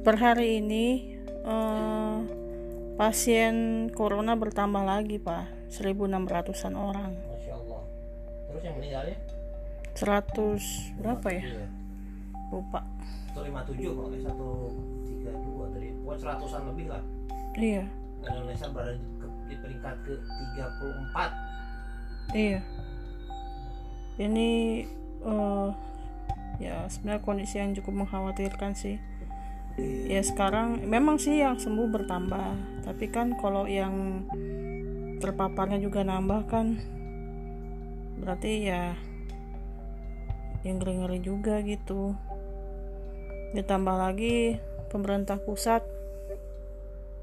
per hari ini eh, pasien corona bertambah lagi pak. 1600an orang. Masya Allah. Terus yang meninggal ya 100 berapa ya? Iya. lupa. 157 kalau nggak 132 tadi. Buat seratusan lebih lah. Iya. Dan Indonesia berada di, ke- di peringkat ke 34 iya. Ini eh, ya sebenarnya kondisi yang cukup mengkhawatirkan sih ya sekarang memang sih yang sembuh bertambah. Tapi kan kalau yang terpaparnya juga nambah kan berarti ya yang ngeri-ngeri juga gitu. Ditambah lagi pemerintah pusat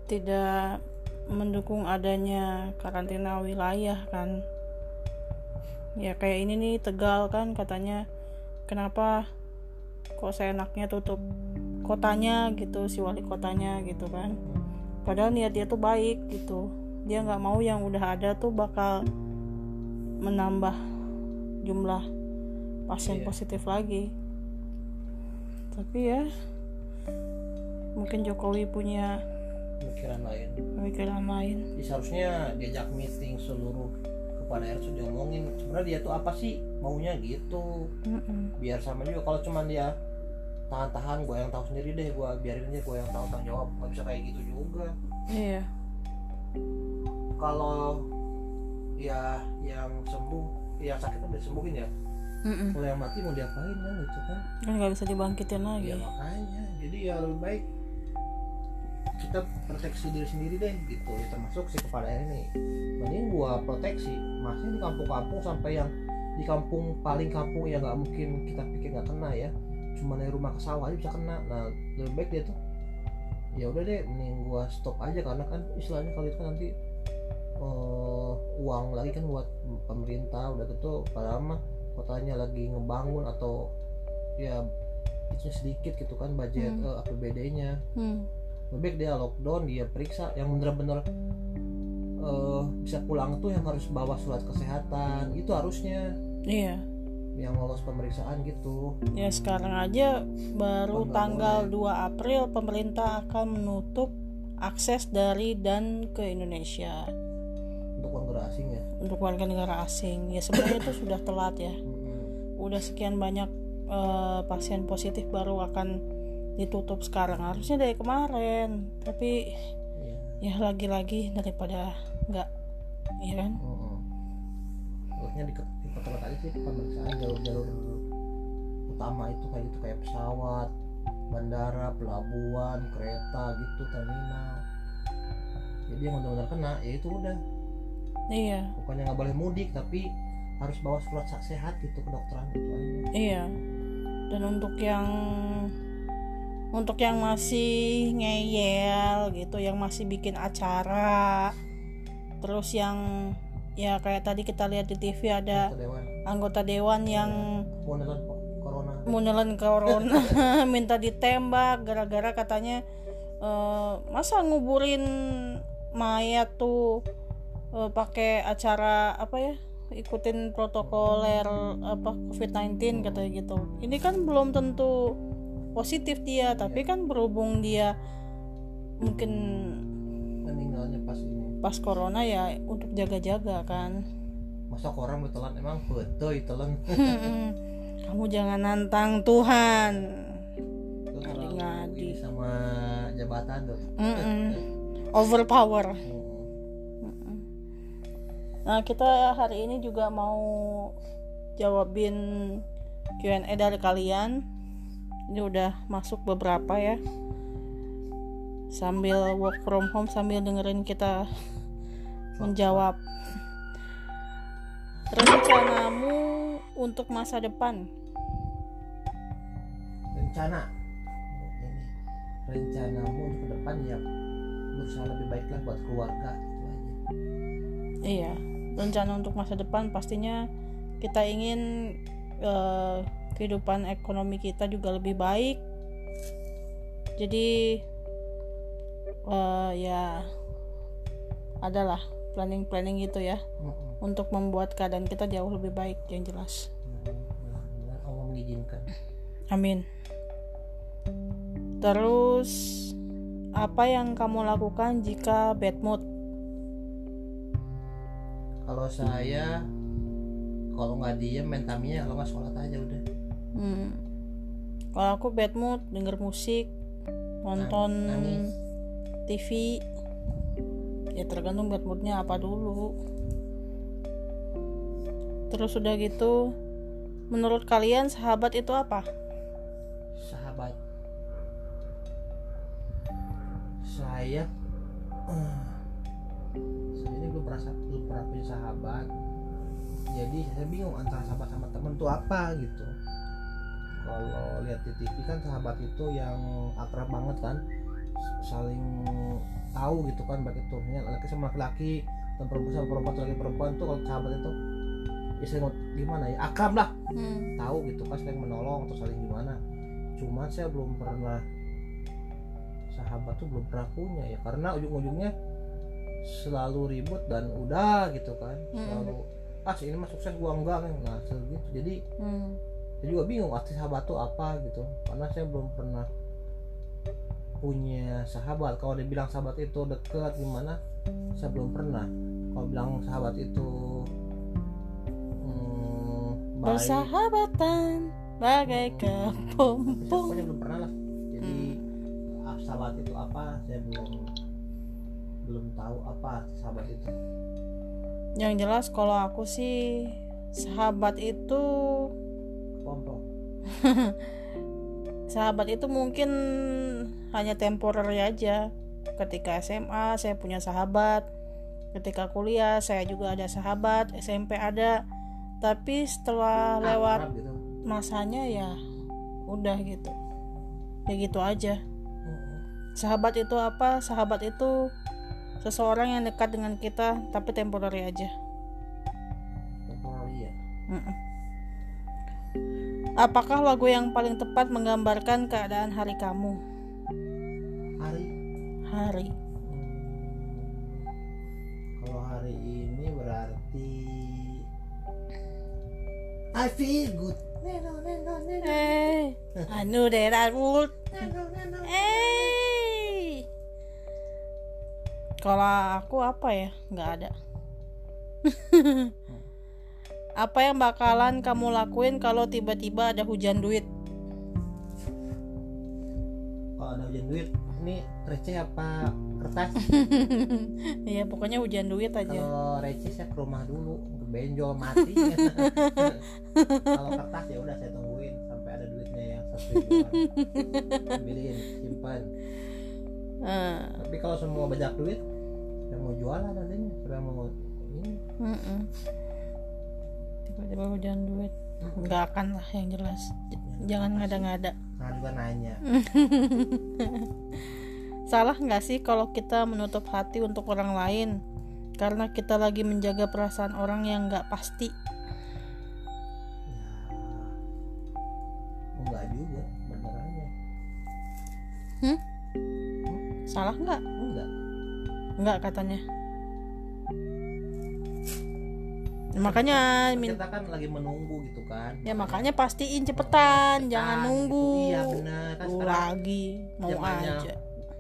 tidak mendukung adanya karantina wilayah kan. Ya kayak ini nih Tegal kan katanya kenapa kok seenaknya tutup kotanya gitu si wali kotanya gitu kan. Padahal niat dia tuh baik gitu. Dia nggak mau yang udah ada tuh bakal menambah jumlah pasien Iya. positif lagi. Tapi ya mungkin Jokowi punya pemikiran lain. pemikiran lain. Jadi seharusnya diajak meeting seluruh kepala sudah diomongin sebenarnya dia tuh apa sih maunya gitu? Mm-mm. biar sama juga kalau cuman dia tahan-tahan gue yang tahu sendiri deh gue biarin aja gue yang tahu tanggung jawab. Nggak bisa kayak gitu juga. Iya. Kalau ya yang sembuh yang sakit udah disembuhin ya? Mm-mm. kalau yang mati mau diapain kan gitu kan? Kan nggak bisa dibangkitin lagi. Ya makanya. Jadi ya lebih baik kita proteksi diri sendiri deh gitu. Ya, termasuk si kepala ini. Mending gua proteksi masih di kampung-kampung sampai yang di kampung paling kampung yang nggak mungkin kita pikir nggak kena ya cuma dari rumah ke sawah aja bisa kena nah lebih baik dia tuh ya udah deh mending gua stop aja karena kan istilahnya kalau itu kan nanti eh, uang lagi kan buat pemerintah udah gitu padahal mah kotanya lagi ngebangun atau ya itu sedikit gitu kan budget Hmm. eh, APBD-nya Hmm. lebih baik dia lockdown dia periksa yang bener-bener eh, bisa pulang tuh yang harus bawa surat kesehatan itu harusnya iya yang lolos pemeriksaan gitu Ya sekarang aja baru tanggal 2 April pemerintah akan menutup akses dari dan ke Indonesia untuk warga asing ya untuk warga negara asing. Ya sebenarnya itu sudah telat ya. Udah sekian banyak eh, pasien positif baru akan ditutup sekarang. Harusnya dari kemarin. Tapi Iya. ya lagi-lagi daripada nggak ya kan? Mm-mm. harusnya di diperketat aja sih pemeriksaan jalur-jalur utama itu kayak gitu kayak pesawat bandara pelabuhan kereta gitu terminal. Jadi yang benar-benar kena ya itu udah. Iya, bukannya nggak boleh mudik tapi harus bawa surat sehat gitu ke dokteran gitu aja. Iya. Dan untuk yang untuk yang masih ngeyel gitu, yang masih bikin acara, terus yang ya kayak tadi kita lihat di TV ada dewan. anggota dewan yang nonton corona. Corona. Minta ditembak gara-gara katanya eh, masa nguburin mayat tuh eh, pakai acara apa ya? Ikutin protokoler apa COVID-19 katanya gitu. Ini kan belum tentu positif dia tapi kan berhubung dia mungkin pas corona ya untuk jaga-jaga kan masa koran betelan emang betul telan kamu jangan nantang Tuhan ini sama jabatan tuh Mm-mm. overpower Hmm. Nah, kita hari ini juga mau jawabin Q&A dari kalian. Ini udah masuk beberapa ya. Sambil work from home sambil dengerin kita menjawab. Rencanamu untuk masa depan? rencana ini rencanamu untuk ke depan ya berusaha lebih baik lah buat keluarga aja Iya, rencana untuk masa depan pastinya kita ingin eh, kehidupan ekonomi kita juga lebih baik. Jadi eh, ya adalah planning-planning gitu ya Mm-mm. untuk membuat keadaan kita jauh lebih baik yang jelas. Allah mengizinkan Amin. terus apa yang kamu lakukan jika bad mood kalau saya kalau nggak diem main Tamiya kalau nggak sholat aja udah hmm. kalau aku bad mood denger musik nonton Nangis. TV ya tergantung bad moodnya apa dulu. Terus udah gitu menurut kalian sahabat itu apa? Sahabat. Saya eh, saya ini belum pernah belum pernah punya sahabat. Jadi saya bingung antara sahabat sama temen tuh apa gitu. Kalau lihat di TV kan sahabat itu yang akrab banget kan saling tahu gitu kan baik itu ya, laki sama laki dan perempuan sama perempuan atau laki perempuan tuh kalau sahabat itu ya saling gimana ya akrab lah. Hmm. tahu gitu kan saling menolong atau saling gimana. Cuman saya belum pernah sahabat tuh belum pernah punya ya karena ujung-ujungnya selalu ribut dan udah gitu kan selalu ah si ini mah sukses gua enggak kan nah gitu. Jadi Hmm. saya juga bingung arti sahabat tuh apa gitu. Karena saya belum pernah punya sahabat. Kalau dibilang sahabat itu dekat gimana? Saya belum pernah. Kalau bilang sahabat itu hmm, baik. Bersahabatan bagai saya kepompong pokoknya belum pernah lah. Jadi ah, sahabat itu apa? Saya belum belum tahu apa sahabat itu. Yang jelas kalau aku sih sahabat itu kepompong. Sahabat itu mungkin hanya temporer aja. Ketika SMA saya punya sahabat. Ketika kuliah saya juga ada sahabat SMP ada. Tapi setelah lewat gitu. masanya ya udah gitu. Ya gitu aja. Mm-mm. sahabat itu apa? Sahabat itu seseorang yang dekat dengan kita tapi temporary aja. Temporary ya? Apakah lagu yang paling tepat menggambarkan keadaan hari kamu hari. Hari. Kalau hari ini berarti I feel good. Neno, neno, neno, eh I knew that I would neno, neno. eh. Kalau aku apa ya? Nggak ada. Apa yang bakalan kamu lakuin kalau tiba-tiba ada hujan duit? Kalau ada hujan duit ini receh apa kertas? Ya pokoknya hujan duit aja. Kalau receh saya ke rumah dulu benjol mati. Kalau kertas ya udah saya tungguin sampai ada duitnya yang satu ambilin simpan. Eh, tapi kalau semua banyak duit saya mau jualan adanya saya mau ini. Tiba-tiba hujan duit. Nggak akan lah yang jelas. Jangan ngada-ngada nah juga nanya. Salah nggak sih kalau kita menutup hati untuk orang lain? Karena kita lagi menjaga perasaan orang yang nggak pasti. Ya enggak juga bener aja. Salah nggak? Enggak. Nggak katanya makanya min- kita kan lagi menunggu gitu kan. Ya makanya pastiin cepetan jangan Cepetan, nunggu. Gitu. iya bener. Kan Lu lagi mau aja.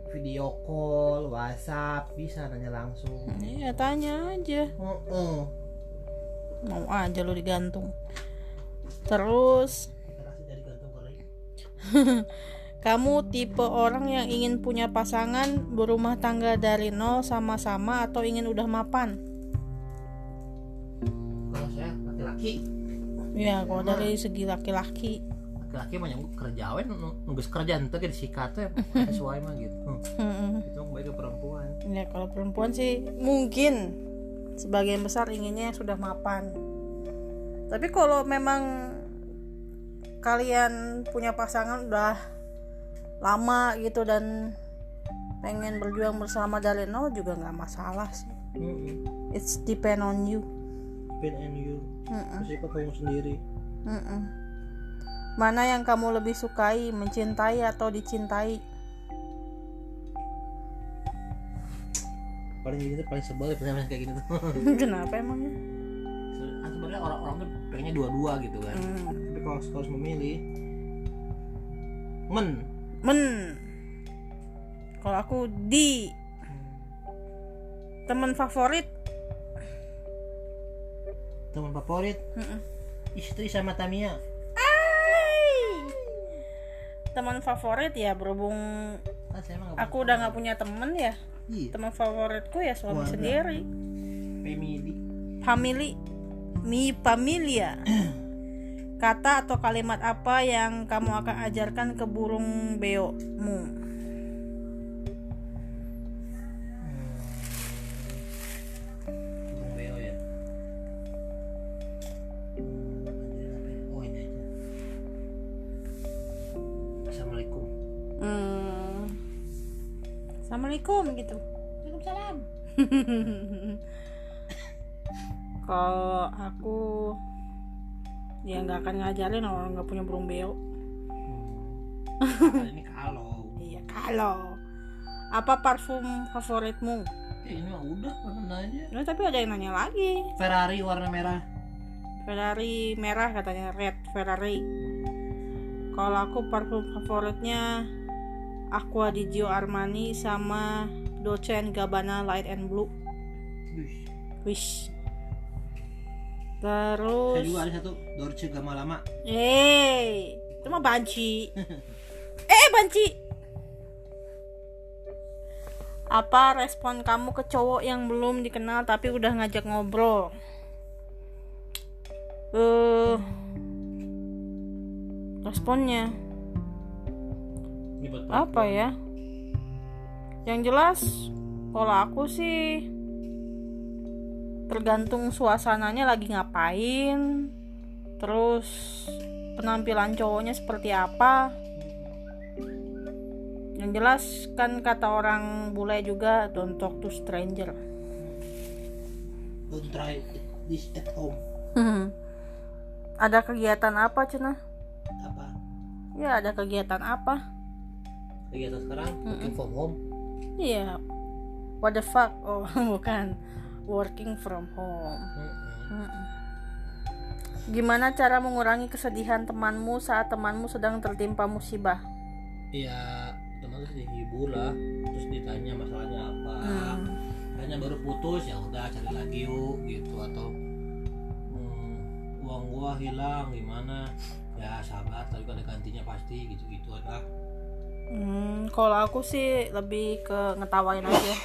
video call WhatsApp bisa nanya langsung. Iya tanya aja. Heeh. mau aja lu digantung. Terus kamu tipe orang yang ingin punya pasangan berumah tangga dari nol sama-sama atau ingin udah mapan laki-laki. Ya kalau dari segi laki-laki. Laki-laki mah yang kerjawan nunggu kerjaan tuh gitu sikat tuh sesuai mah gitu. Mm-mm. itu mah baik ke perempuan. Ya kalau perempuan sih mungkin sebagian besar inginnya sudah mapan. Tapi kalau memang kalian punya pasangan udah lama gitu dan pengen berjuang bersama dari nol juga nggak masalah sih. Mm-mm. it's depend on you. Pin and you Mm-mm. kamu sendiri. Mm-mm. mana yang kamu lebih sukai mencintai atau dicintai? Paling gini tuh paling sebel ya pertanyaan kayak gini tuh. Kenapa emangnya kan sebenarnya orang-orang tuh pengennya dua-dua gitu kan. Hmm. tapi kalau harus memilih men. Men. Kalau aku di. Teman favorit teman favorit. Mm-mm. istri sama Tamia. Teman favorit ya berhubung emang aku udah nggak punya temen ya. Iya. Teman favoritku ya suami sendiri. Family. Family. Mi familia. Kata atau kalimat apa yang kamu akan ajarkan ke burung beokmu nggak akan ngajarin orang nggak punya burung beo. Hmm. ini kalau. Iya kalau. Apa parfum favoritmu? Eh, ini mah udah mana aja. Nah, tapi ada yang nanya lagi. Ferrari warna merah. Ferrari merah katanya red Ferrari. Kalau aku parfum favoritnya Aqua di Gio Armani sama Dolce Gabbana Light and Blue. Wih, wish saya terus juga ada satu Dolce Gabbana eh itu mah banci. Eh banci. Apa respon kamu ke cowok yang belum dikenal tapi udah ngajak ngobrol? Eh responnya. Ini buat apa ya? Yang jelas kalau aku sih tergantung suasananya lagi ngapain terus penampilan cowoknya seperti apa. Yang jelas kan kata orang bule juga don't talk to stranger. Don't try this at home. Ada kegiatan apa cina? Apa? Ya ada kegiatan apa? Kegiatan sekarang working from home. Iya. What the fuck? Oh bukan working from home Mm-mm. Mm-mm. Gimana cara mengurangi kesedihan temanmu saat temanmu sedang tertimpa musibah? ya teman terus dihibur lah terus ditanya masalahnya apa Hmm. hanya baru putus ya udah cari lagi yuk gitu atau hmm, uang gua hilang gimana ya sabar tapi kan ada gantinya pasti gitu gitu aja Hmm, kalau aku sih lebih ke ngetawain aja.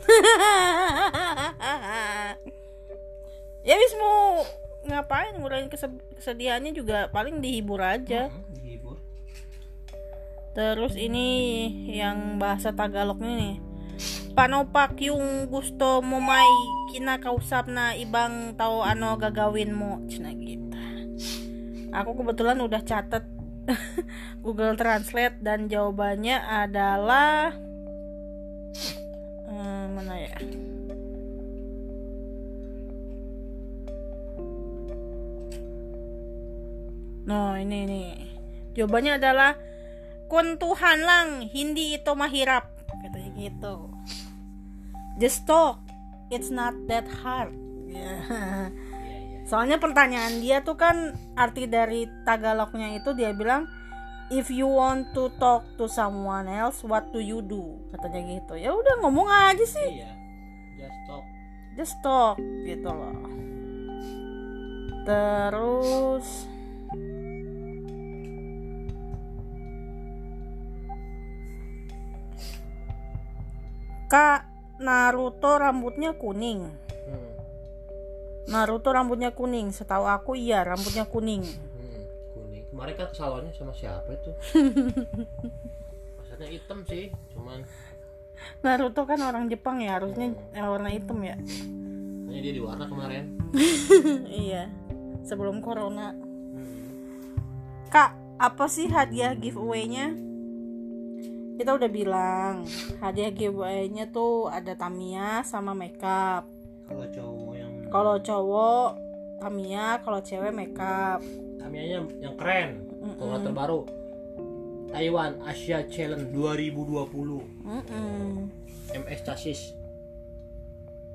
ya wis mau ngapain ngurangin kese- kesedihannya juga paling dihibur aja. Hmm, dihibur Terus ini yang bahasa Tagalog nih. Panopak yung gusto mo may kinakausap na ibang tao ano gagawin mo. Cina gitu. Aku kebetulan udah catat Google Translate dan jawabannya adalah mana ya? No, ini nih. Jawabannya adalah kuntuhan lang, hindi ito mahirap. Katanya gitu. Just talk. It's not that hard. iya Soalnya pertanyaan dia tuh kan arti dari Tagalognya itu dia bilang if you want to talk to someone else what do you do? Katanya gitu. Ya udah ngomong aja sih. Iya. Just stop just talk gitu loh. Terus Kak Naruto rambutnya kuning. Hmm. Naruto rambutnya kuning. Setahu aku iya rambutnya kuning Hmm. kemarin kan salonnya sama siapa itu? Maksudnya hitam sih cuman Naruto kan orang Jepang ya harusnya eh, warna hitam ya. Hanya dia di warna kemarin. Iya sebelum corona. Hmm. Kak apa sih hadiah giveaway-nya? Kita udah bilang hadiah giveaway-nya tuh ada Tamiya sama makeup. Kalau cowok yang kalau cowok Tamiya kalau cewek makeup. Tamiya yang keren Mm-mm. Kalau terbaru. Taiwan Asia Challenge 2020 Mm-mm. MS chassis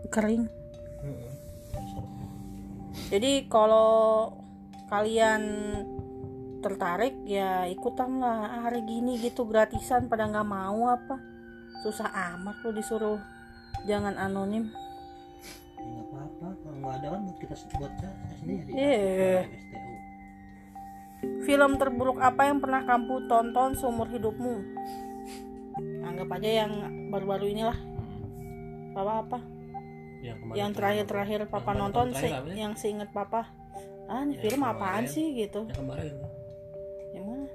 kering. Jadi kalau kalian tertarik ya ikutan lah. Hari gini gitu gratisan pada nggak mau apa? Susah amat lo disuruh. Jangan anonim ada kan buat kita buat saya sendiri. Iya. STU film terburuk apa yang pernah kamu tonton seumur hidupmu? Anggap aja yang baru-baru inilah. Hmm. apa? Apa yang yang terakhir-terakhir Yang papa kemarin nonton terakhir sih apa sih? yang seinget papa. Ah ini Yang film apaan kemarin. sih gitu? Yang kemarin. Yang mana?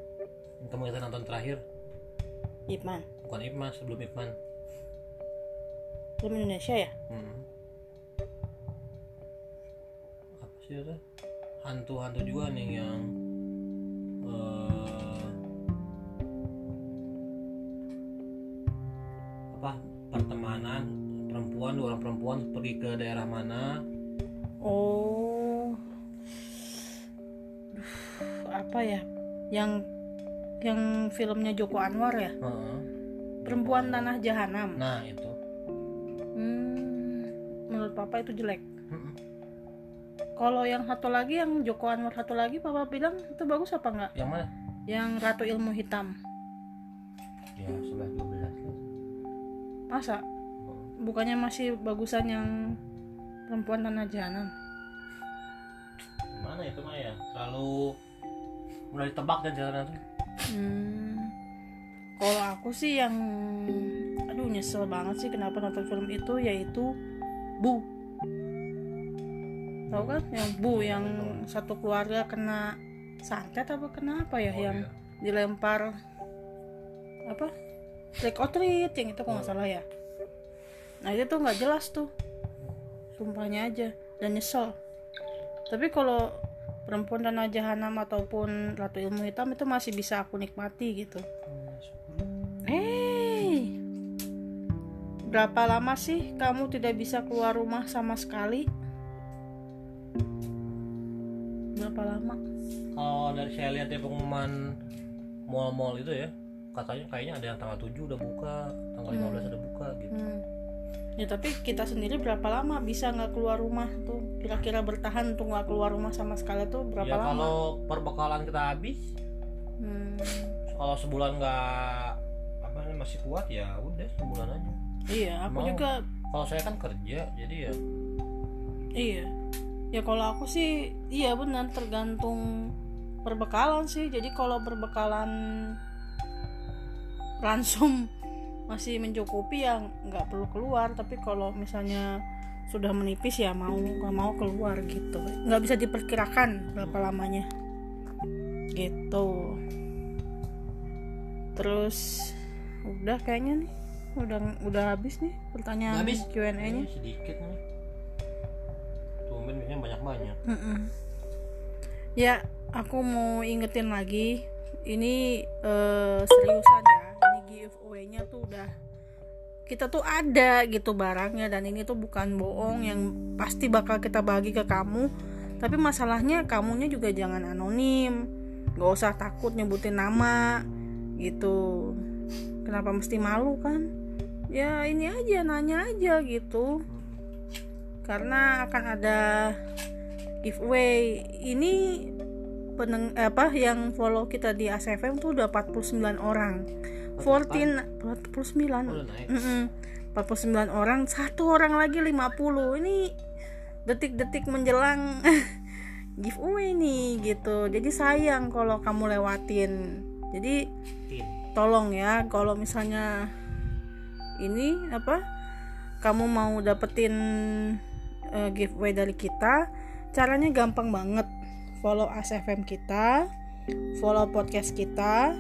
Yang kamu kita nonton terakhir? Ipman. Bukan Ipman sebelum Ipman. Film Indonesia ya? Hmm. Apa sih itu hantu-hantu juga nih yang eh, apa pertemanan perempuan dua orang perempuan pergi ke daerah mana. Oh. Duh, apa ya? Yang yang filmnya Joko Anwar ya? Heeh. perempuan tanah jahanam. Nah itu. Hmm, menurut papa itu jelek. Kalau yang satu lagi yang Joko Anwar satu lagi papa bilang itu bagus apa enggak? Yang mana? Yang Ratu Ilmu Hitam. Ya sebelah 12 lah masa? Bukannya masih bagusan yang perempuan tanah jahanam? Gimana itu mah ya terlalu mulai ditebak dan jalan itu Hmm, kalau aku sih yang aduh nyesel banget sih kenapa nonton film itu yaitu Bu. Tahu kan yang Bu yang satu keluarga kena santet apa kena apa ya Oh, yang iya. dilempar apa trick or treat yang itu kok nggak salah ya. Nah itu tuh nggak jelas tuh sumpahnya aja dan nyesel. Tapi kalau perempuan tanah jahanam ataupun ratu ilmu hitam itu masih bisa aku nikmati gitu. Hey, berapa lama sih kamu tidak bisa keluar rumah sama sekali? Berapa lama? kalau dari saya lihat ya pengumuman mall-mall itu ya katanya kayaknya ada yang tanggal 7 udah buka tanggal 15 udah buka gitu Hmm. Ya tapi kita sendiri berapa lama bisa nggak keluar rumah tuh? Kira-kira bertahan untuk nggak keluar rumah sama sekali tuh berapa ya lama? kalau perbekalan kita habis Hmm, kalau sebulan nggak apa namanya masih kuat ya udah sebulan aja iya, aku Mau. juga kalau saya kan kerja jadi ya Iya. Ya kalau aku sih iya benar tergantung perbekalan sih. Jadi kalau perbekalan ransom masih mencukupi ya nggak perlu keluar. Tapi kalau misalnya sudah menipis ya mau nggak mau keluar gitu. Nggak bisa diperkirakan berapa lamanya. Gitu. Terus udah kayaknya nih udah udah habis nih pertanyaan habis? Q&A nya. Ini sedikit nih biasanya banyak-banyak Mm-mm. Ya, aku mau ingetin lagi. Ini eh, seriusan ya. Ini giveaway-nya tuh udah kita tuh ada gitu barangnya dan ini tuh bukan bohong yang pasti bakal kita bagi ke kamu. Tapi masalahnya kamunya juga jangan anonim. Gak usah takut nyebutin nama gitu. Kenapa mesti malu kan? Ya ini aja nanya aja gitu karena akan ada giveaway. Ini peneng apa yang follow kita di ACFM tuh udah 49 orang. 14 49 udah naik Mm-mm. 49 orang satu orang lagi 50 ini detik-detik menjelang giveaway nih gitu. Jadi sayang kalau kamu lewatin. Jadi Tin. tolong ya kalau misalnya ini apa kamu mau dapetin eh, giveaway dari kita caranya gampang banget follow ASFM kita follow podcast kita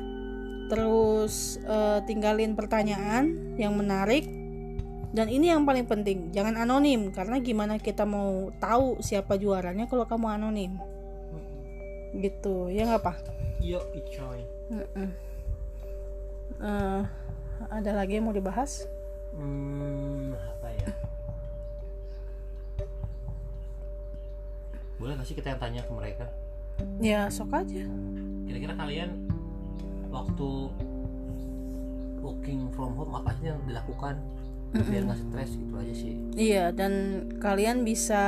terus eh, tinggalin pertanyaan yang menarik dan ini yang paling penting jangan anonim karena gimana kita mau tahu siapa juaranya kalau kamu anonim gitu ya nggak pak Yo, icoy. Mm-mm. Eh, ada lagi yang mau dibahas? Hmm, Boleh gak sih kita yang tanya ke mereka? Ya sok aja. Kira-kira kalian waktu working from home apa sih yang dilakukan biar nggak stres gitu aja sih? Iya dan kalian bisa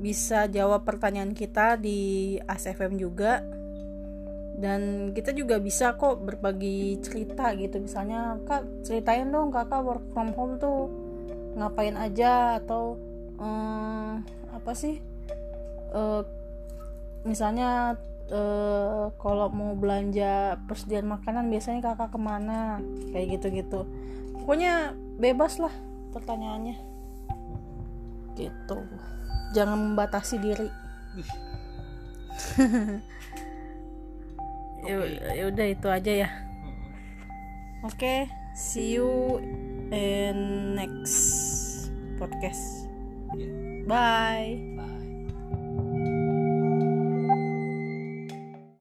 bisa jawab pertanyaan kita di ASFM juga. dan kita juga bisa kok berbagi cerita gitu misalnya kak ceritain dong kakak work from home tuh ngapain aja atau eh, apa sih Eh, misalnya eh, kalau mau belanja persediaan makanan biasanya kakak ke mana? Kayak gitu-gitu. Pokoknya bebas lah pertanyaannya. Gitu. Jangan membatasi diri. Ya ya udah itu aja ya. Oke see you in next podcast. Ya. bye